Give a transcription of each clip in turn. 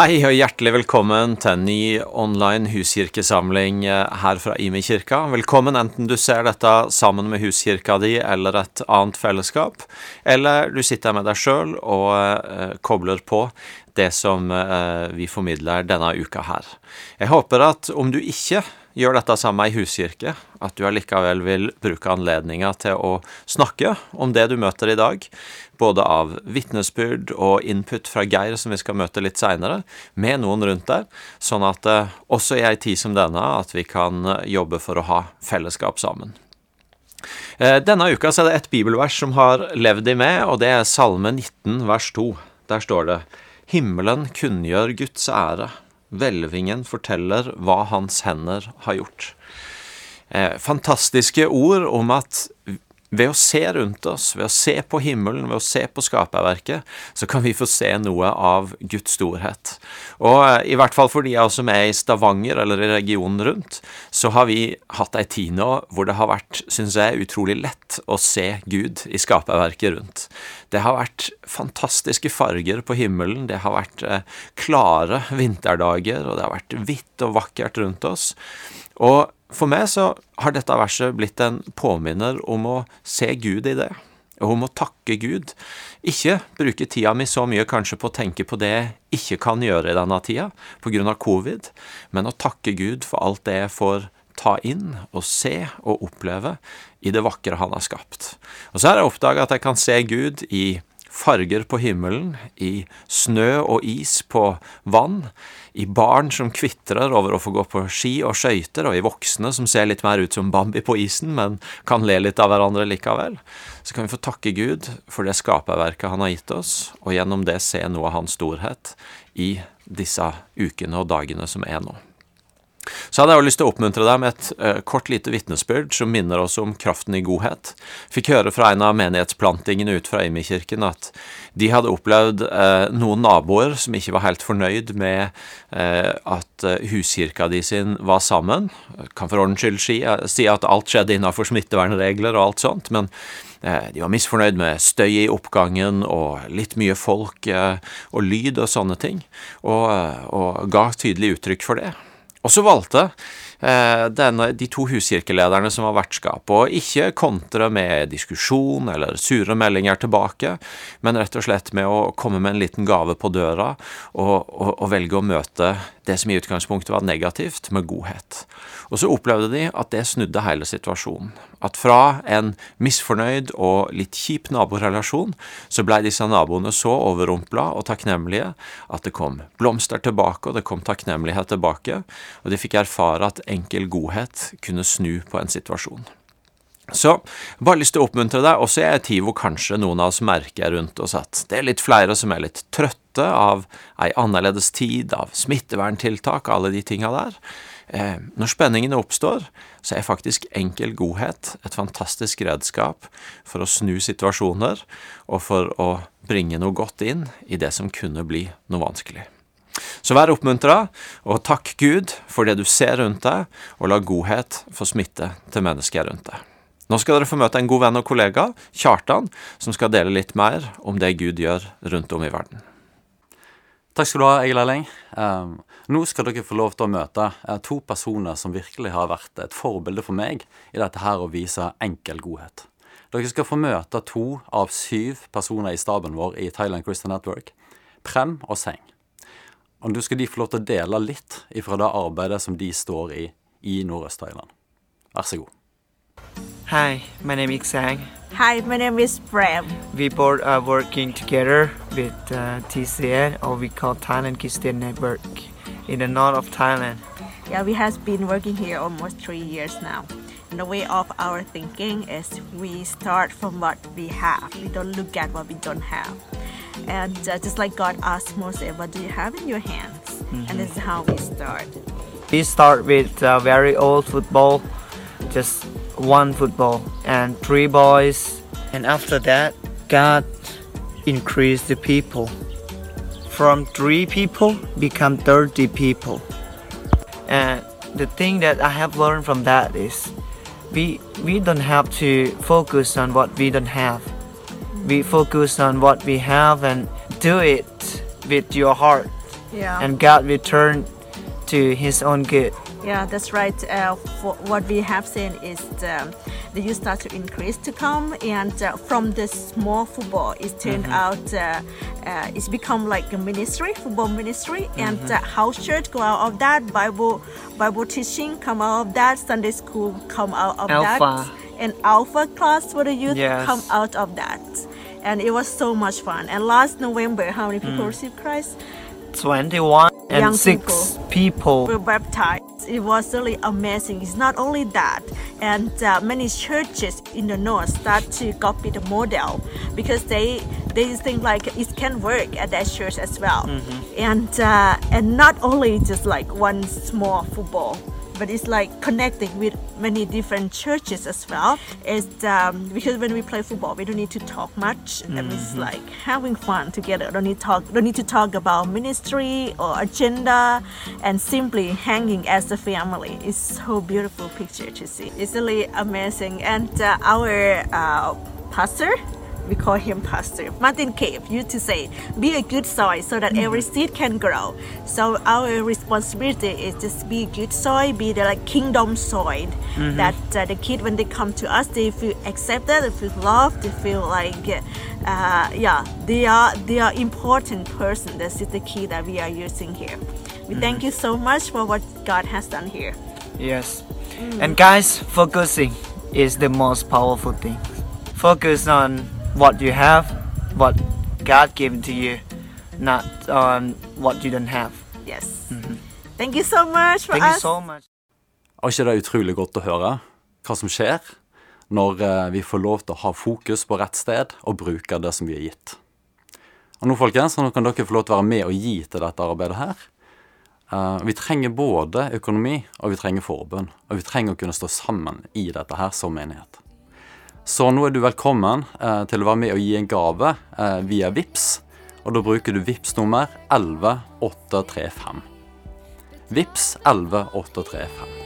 Hei og hjertelig velkommen til en ny online huskirkesamling eh, her fra Imi kirka. Velkommen enten du ser dette sammen med huskirka di eller et annet fellesskap, eller du sitter med deg sjøl og eh, kobler på det som eh, vi formidler denne uka her. Jeg håper at om du ikke gjør dette samme i huskirke, at du allikevel vil bruke anledninga til å snakke om det du møter i dag, både av vitnesbyrd og input fra Geir, som vi skal møte litt seinere, med noen rundt der, sånn at uh, også i ei tid som denne, at vi kan uh, jobbe for å ha fellesskap sammen. Uh, denne uka er det et bibelvers som har levd i meg, og det er Salme 19, vers 2. Der står det Himmelen kunngjør Guds ære. Hvelvingen forteller hva hans hender har gjort. Eh, fantastiske ord om at ved å se rundt oss, ved å se på himmelen, ved å se på skaperverket, så kan vi få se noe av Guds storhet. Og eh, i hvert fall for de av oss som er i Stavanger eller i regionen rundt, så har vi hatt ei tid nå hvor det har vært, syns jeg, utrolig lett å se Gud i skaperverket rundt. Det har vært fantastiske farger på himmelen, det har vært eh, klare vinterdager, og det har vært hvitt og vakkert rundt oss. Og for meg så har dette verset blitt en påminner om å se Gud i det, og om å takke Gud. Ikke bruke tida mi så mye kanskje på å tenke på det jeg ikke kan gjøre i denne tida, av covid, men å takke Gud for alt det jeg får ta inn og se og oppleve i det vakre Han har skapt. Og så har jeg oppdaga at jeg kan se Gud i farger på himmelen, i snø og is på vann, i barn som kvitrer over å få gå på ski og skøyter, og i voksne som ser litt mer ut som Bambi på isen, men kan le litt av hverandre likevel, så kan vi få takke Gud for det skaperverket Han har gitt oss, og gjennom det se noe av Hans storhet i disse ukene og dagene som er nå. Så hadde jeg jo lyst til å oppmuntre deg med et uh, kort lite vitnesbyrd som minner oss om kraften i godhet. Fikk høre fra en av menighetsplantingene ut fra Imi-kirken at de hadde opplevd uh, noen naboer som ikke var helt fornøyd med uh, at huskirka de sin var sammen. Kan for ordens skyld si, si at alt skjedde innenfor smittevernregler og alt sånt, men de var misfornøyd med støy i oppgangen og litt mye folk og lyd og sånne ting, og, og ga tydelig uttrykk for det. Og så valgte eh, denne, de to huskirkelederne som var vertskap, å ikke kontre med diskusjon eller sure meldinger tilbake, men rett og slett med å komme med en liten gave på døra og, og, og velge å møte det som i utgangspunktet var negativt, med godhet. Og så opplevde de at det snudde hele situasjonen. At fra en misfornøyd og litt kjip naborelasjon, så blei disse naboene så overrumpla og takknemlige at det kom blomster tilbake, og det kom takknemlighet tilbake, og de fikk erfare at enkel godhet kunne snu på en situasjon. Så bare lyst til å oppmuntre deg, også i ei tid hvor kanskje noen av oss merker rundt oss at det er litt flere som er litt trøtte av ei annerledes tid, av smitteverntiltak, alle de tinga der. Eh, når spenningene oppstår, så er faktisk enkel godhet et fantastisk redskap for å snu situasjoner, og for å bringe noe godt inn i det som kunne bli noe vanskelig. Så vær oppmuntra, og takk Gud for det du ser rundt deg, og la godhet få smitte til mennesker rundt deg. Nå skal dere få møte en god venn og kollega, Kjartan, som skal dele litt mer om det Gud gjør rundt om i verden. Takk skal du ha, Egil Erling. Um, nå skal dere få lov til å møte uh, to personer som virkelig har vært et forbilde for meg i dette her å vise enkel godhet. Dere skal få møte to av syv personer i staben vår i Thailand Christian Network, Prem og Seng. Og du skal de få lov til å dele litt ifra det arbeidet som de står i i Nordøst-Thailand. Vær så god. Hi, my name is Sang. Hi, my name is Prem. We both are working together with uh, TCN, or we call Thailand Christian Network, in the north of Thailand. Yeah, we has been working here almost three years now. And the way of our thinking is we start from what we have. We don't look at what we don't have. And uh, just like God asked Moses, what do you have in your hands? And this is how we start. We start with uh, very old football, just one football and three boys. And after that, God increased the people. From three people, become 30 people. And the thing that I have learned from that is we, we don't have to focus on what we don't have. We focus on what we have and do it with your heart Yeah. and God returned to His own good. Yeah, that's right. Uh, for what we have seen is um, the youth start to increase to come, and uh, from the small football, it turned out uh, uh, it's become like a ministry, football ministry, and uh, house church go out of that. Bible Bible teaching come out of that. Sunday school come out of Alpha. that, and Alpha class for the youth Yes. come out of that. And it was so much fun. And last November, how many people received Christ? 21 and Young 6 people. were baptized. It was really amazing. It's not only that, and uh, many churches in the north start to copy the model because they they think like it can work at that church as well, and uh, and not only just like one small football. But it's like connecting with many different churches as well. It's um, because when we play football, we don't need to talk much. And it's like having fun together. Don't need talk. Don't need to talk about ministry or agenda, and simply hanging as a family. It's so beautiful picture to see. It's really amazing. And uh, our uh, pastor, we call him Pastor Martin Cave, used to say, "Be a good soil so that every seed can grow." So our responsibility is just be good soil, be the like kingdom soil. That uh, the kid when they come to us, they feel accepted, they feel loved, they feel like, uh, yeah, they are they are important person. This is the key that we are using here. We thank you so much for what God has done here. Yes. And guys, focusing is the most powerful thing. Focus on what you have, what God given to you, not on what you don't have. Yes. Thank you so much for Thank you us. so much. Er ikke det utrolig godt å høre hva som skjer når eh, vi får lov til å ha fokus på rett sted og bruke det som vi er gitt? Og nå, folkens, nå kan dere få lov til å være med og gi til dette arbeidet her. Uh, vi trenger både økonomi og vi trenger forbund. Og vi trenger å kunne stå sammen i dette her som menighet. Så nå er du velkommen eh, til å være med og gi en gave eh, via VIPS, Og da bruker du VIPS nummer 11835. VIPS 11835.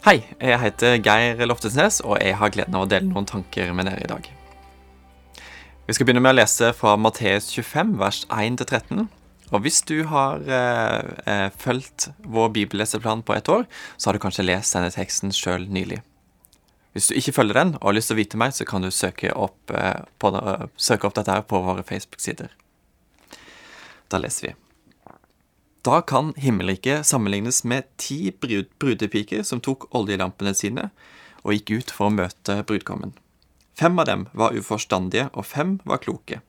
Hei, jeg heter Geir Loftesnes, og jeg har gleden av å dele noen tanker med dere i dag. Vi skal begynne med å lese fra Matteus 25, vers 1-13. Og hvis du har eh, eh, fulgt vår bibelleseplan på ett år, så har du kanskje lest denne teksten sjøl nylig. Hvis du ikke følger den og har lyst til å vite mer, så kan du søke opp, eh, på, søke opp dette her på våre Facebook-sider. Da leser vi. Da kan himmelriket sammenlignes med ti brud brudepiker som tok oljelampene sine og gikk ut for å møte brudgommen. Fem av dem var uforstandige, og fem var kloke.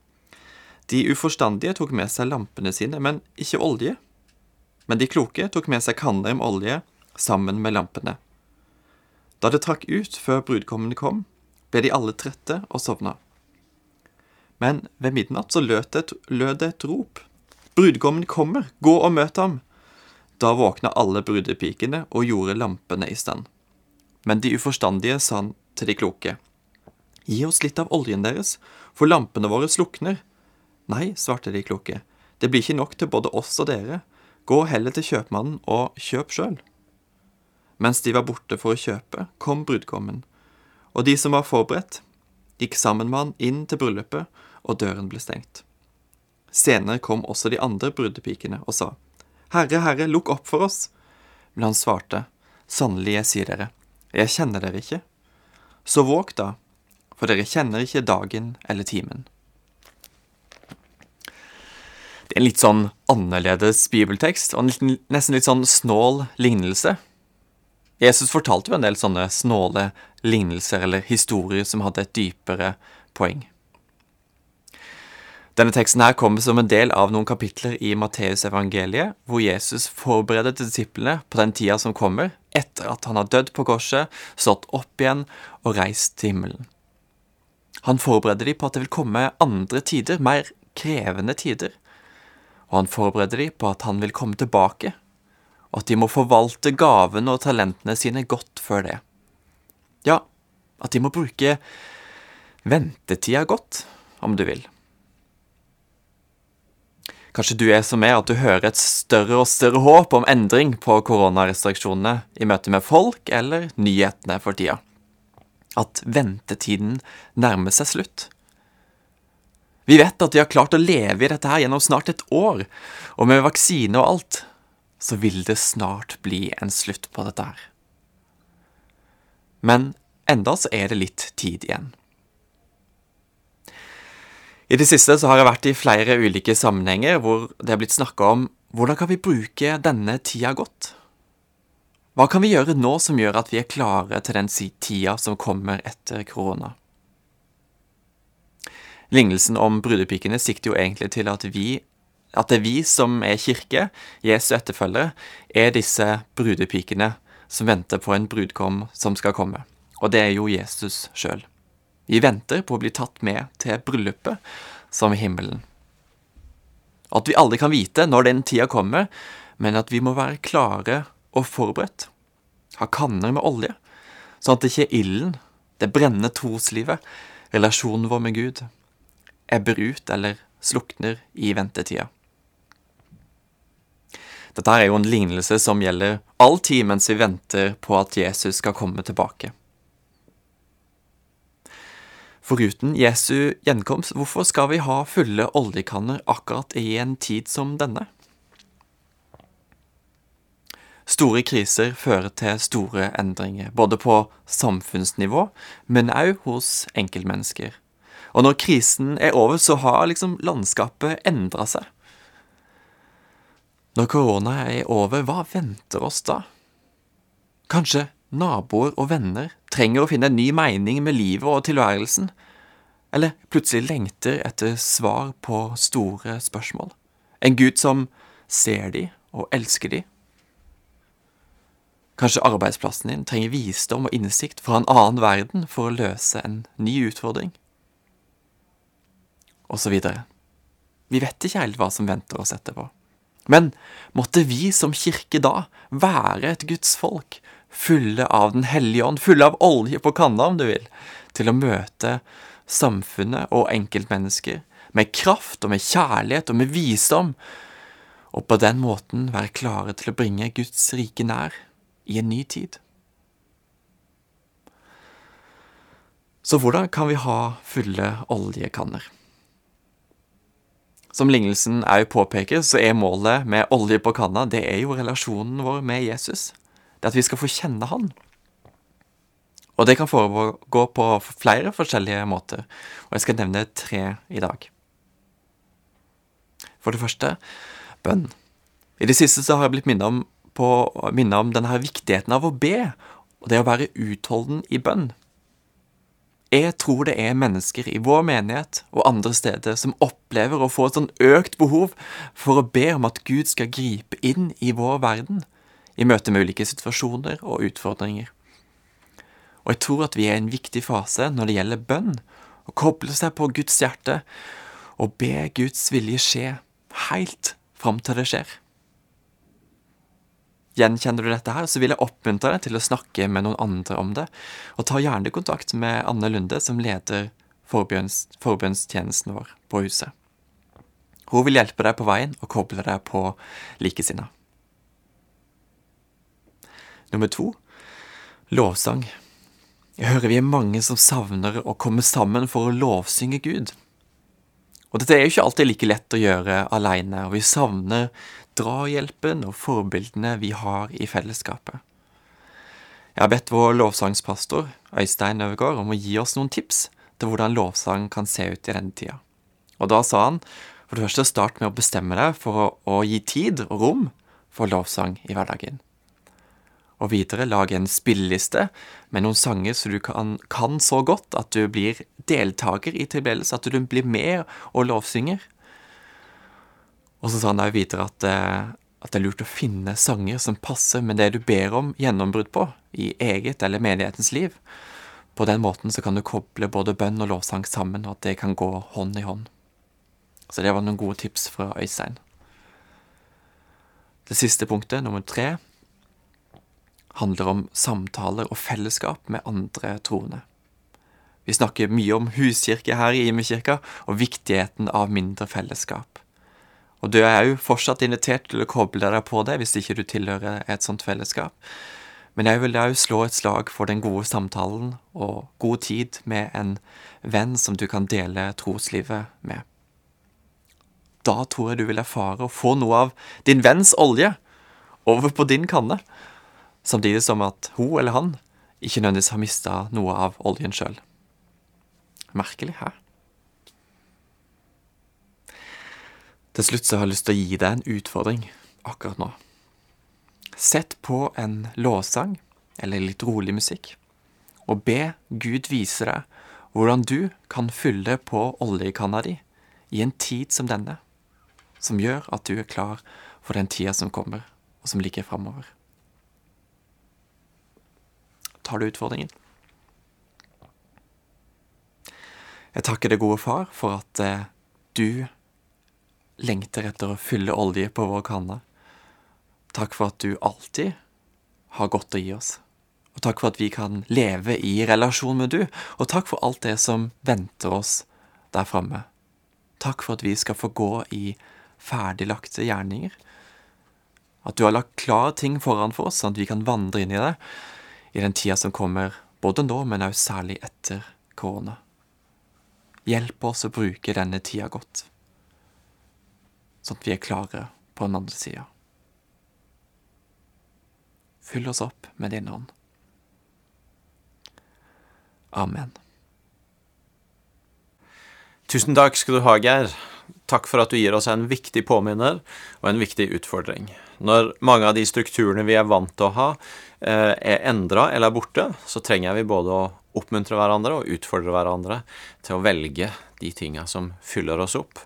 De uforstandige tok med seg lampene sine, men ikke olje. Men de kloke tok med seg kanner med olje sammen med lampene. Da det trakk ut før brudgommen kom, ble de alle trette og sovna. Men ved midnatt så lød det et, lød det et rop. Brudgommen kommer, gå og møt ham. Da våkna alle brudepikene og gjorde lampene i stand. Men de uforstandige sa han til de kloke. Gi oss litt av oljen deres, for lampene våre slukner. Nei, svarte de kloke, det blir ikke nok til både oss og dere. Gå heller til kjøpmannen og kjøp sjøl. Mens de var borte for å kjøpe, kom brudgommen, og de som var forberedt, gikk sammen med han inn til bryllupet, og døren ble stengt. Senere kom også de andre brudepikene og sa, Herre, Herre, lukk opp for oss. Men han svarte, Sannelig, jeg sier dere, jeg kjenner dere ikke. Så våg da, for dere kjenner ikke dagen eller timen. Det er en litt sånn annerledes bibeltekst, og en nesten litt sånn snål lignelse. Jesus fortalte jo en del sånne snåle lignelser eller historier som hadde et dypere poeng. Denne teksten her kommer som en del av noen kapitler i Matteusevangeliet, hvor Jesus forbereder disiplene på den tida som kommer, etter at han har dødd på korset, stått opp igjen og reist til himmelen. Han forbereder dem på at det vil komme andre tider, mer krevende tider. Og han forbereder dem på at han vil komme tilbake, og at de må forvalte gavene og talentene sine godt før det. Ja, at de må bruke ventetida godt, om du vil. Kanskje du er som meg, at du hører et større og større håp om endring på koronarestriksjonene i møte med folk eller nyhetene for tida. At ventetiden nærmer seg slutt. Vi vet at vi har klart å leve i dette her gjennom snart et år, og med vaksine og alt, så vil det snart bli en slutt på dette her. Men enda så er det litt tid igjen. I det siste så har jeg vært i flere ulike sammenhenger hvor det er blitt snakka om hvordan kan vi bruke denne tida godt? Hva kan vi gjøre nå som gjør at vi er klare til den tida som kommer etter korona? Lignelsen om brudepikene sikter jo egentlig til at vi at det er vi som er kirke, Jesu etterfølgere, er disse brudepikene som venter på en brudkom som skal komme. Og det er jo Jesus sjøl. Vi venter på å bli tatt med til bryllupet som i himmelen. At vi aldri kan vite når den tida kommer, men at vi må være klare og forberedt. Ha kanner med olje, sånn at ikke ilden, det brennende troslivet, relasjonen vår med Gud, ebber ut eller slukner i ventetida. Dette er jo en lignelse som gjelder all tid mens vi venter på at Jesus skal komme tilbake. Foruten Jesu gjenkomst, hvorfor skal vi ha fulle oljekanner akkurat i en tid som denne? Store kriser fører til store endringer, både på samfunnsnivå, men òg hos enkeltmennesker. Og når krisen er over, så har liksom landskapet endra seg. Når korona er over, hva venter oss da? Kanskje naboer og venner trenger å finne en ny mening med livet og tilværelsen, eller plutselig lengter etter svar på store spørsmål. En Gud som ser de og elsker de. Kanskje arbeidsplassen din trenger visdom og innsikt fra en annen verden for å løse en ny utfordring. Og så videre. Vi vet ikke helt hva som venter oss etterpå. Men måtte vi som kirke da være et Guds folk, fulle av Den hellige ånd, fulle av olje på kanna, om du vil, til å møte samfunnet og enkeltmennesker med kraft og med kjærlighet og med visdom, og på den måten være klare til å bringe Guds rike nær i en ny tid. Så hvordan kan vi ha fulle oljekanner? Som lignelsen òg påpeker, så er målet med olje på kanna det er jo relasjonen vår med Jesus. Det at vi skal få kjenne Han. Og det kan foregå på flere forskjellige måter, og jeg skal nevne tre i dag. For det første bønn. I det siste så har jeg blitt minnet om, på, minnet om denne viktigheten av å be, og det å være utholden i bønn. Jeg tror det er mennesker i vår menighet og andre steder som opplever å få et sånn økt behov for å be om at Gud skal gripe inn i vår verden i møte med ulike situasjoner og utfordringer. Og jeg tror at vi er i en viktig fase når det gjelder bønn, å koble seg på Guds hjerte og be Guds vilje skje helt fram til det skjer. Gjenkjenner du dette her, så vil jeg oppmuntre deg til å snakke med noen andre om det, og ta gjerne kontakt med Anne Lunde, som leder forbønns, forbønnstjenesten vår på huset. Hun vil hjelpe deg på veien og koble deg på likesinna. Nummer to lovsang. Jeg hører vi er mange som savner å komme sammen for å lovsynge Gud. Og dette er jo ikke alltid like lett å gjøre aleine, og vi savner drahjelpen og forbildene vi har i fellesskapet. Jeg har bedt vår lovsangspastor, Øystein Øvergaard, om å gi oss noen tips til hvordan lovsang kan se ut i denne tida. Og da sa han for det første start med å bestemme deg for å, å gi tid og rom for lovsang i hverdagen. Og videre lag en spilleliste med noen sanger som du kan, kan så godt at du blir deltaker i tilbedelse, at du blir med og lovsynger. Og så sa han òg videre at, eh, at det er lurt å finne sanger som passer med det du ber om gjennombrudd på i eget eller menighetens liv. På den måten så kan du koble både bønn og lovsang sammen, og at det kan gå hånd i hånd. Så det var noen gode tips fra Øystein. Det siste punktet, nummer tre, handler om samtaler og fellesskap med andre troende. Vi snakker mye om huskirke her i Imekirka, og viktigheten av mindre fellesskap. Og du er jo fortsatt invitert til å koble deg på det hvis ikke du tilhører et sånt fellesskap. Men jeg vil òg slå et slag for den gode samtalen og god tid med en venn som du kan dele troslivet med. Da tror jeg du vil erfare å få noe av din venns olje over på din kanne, samtidig som at hun eller han ikke nødvendigvis har mista noe av oljen sjøl. Merkelig, hæ? Til slutt så har jeg lyst til å gi deg en utfordring akkurat nå. Sett på en låssang eller litt rolig musikk, og be Gud vise deg hvordan du kan fylle på oljekanna di i en tid som denne, som gjør at du er klar for den tida som kommer, og som ligger framover. Tar du utfordringen? Jeg takker det gode far, for at eh, du lengter etter å fylle olje på vår kanne. Takk for at du alltid har godt å gi oss. Og takk for at vi kan leve i relasjon med du, og takk for alt det som venter oss der framme. Takk for at vi skal få gå i ferdiglagte gjerninger. At du har lagt klare ting foran for oss, sånn at vi kan vandre inn i det i den tida som kommer, både nå, men også særlig etter korona. Hjelp oss å bruke denne tida godt sånn at vi er klare på den andre sida. Fyll oss opp med din ånd. Amen. Tusen takk skal du ha, Geir. Takk for at du gir oss en viktig påminner og en viktig utfordring. Når mange av de strukturene vi er vant til å ha, eh, er endra eller er borte, så trenger vi både å oppmuntre hverandre og utfordre hverandre til å velge de tinga som fyller oss opp,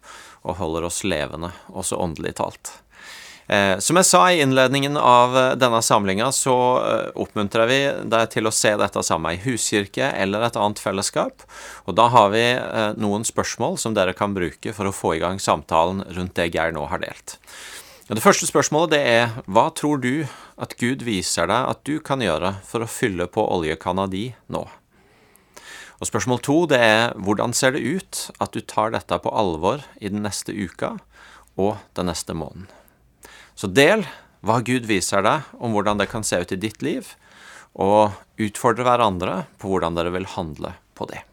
og holder oss levende, også åndelig talt. Eh, som jeg sa i innledningen av eh, denne samlinga, så oppmuntrer vi deg til å se dette sammen i huskirke eller et annet fellesskap. Og da har vi noen spørsmål som dere kan bruke for å få i gang samtalen rundt det Geir nå har delt. Det første spørsmålet det er hva tror du at Gud viser deg at du kan gjøre for å fylle på oljekanna di nå? Og spørsmål to det er hvordan ser det ut at du tar dette på alvor i den neste uka og den neste måneden? Så del hva Gud viser deg om hvordan det kan se ut i ditt liv, og utfordre hverandre på hvordan dere vil handle på det.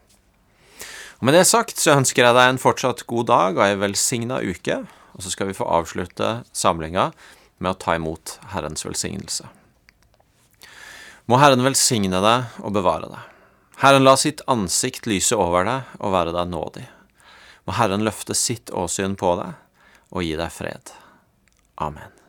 Og Med det sagt så ønsker jeg deg en fortsatt god dag og ei velsigna uke, og så skal vi få avslutte samlinga med å ta imot Herrens velsignelse. Må Herren velsigne deg og bevare deg. Herren la sitt ansikt lyse over deg og være deg nådig. Må Herren løfte sitt åsyn på deg og gi deg fred. Amen.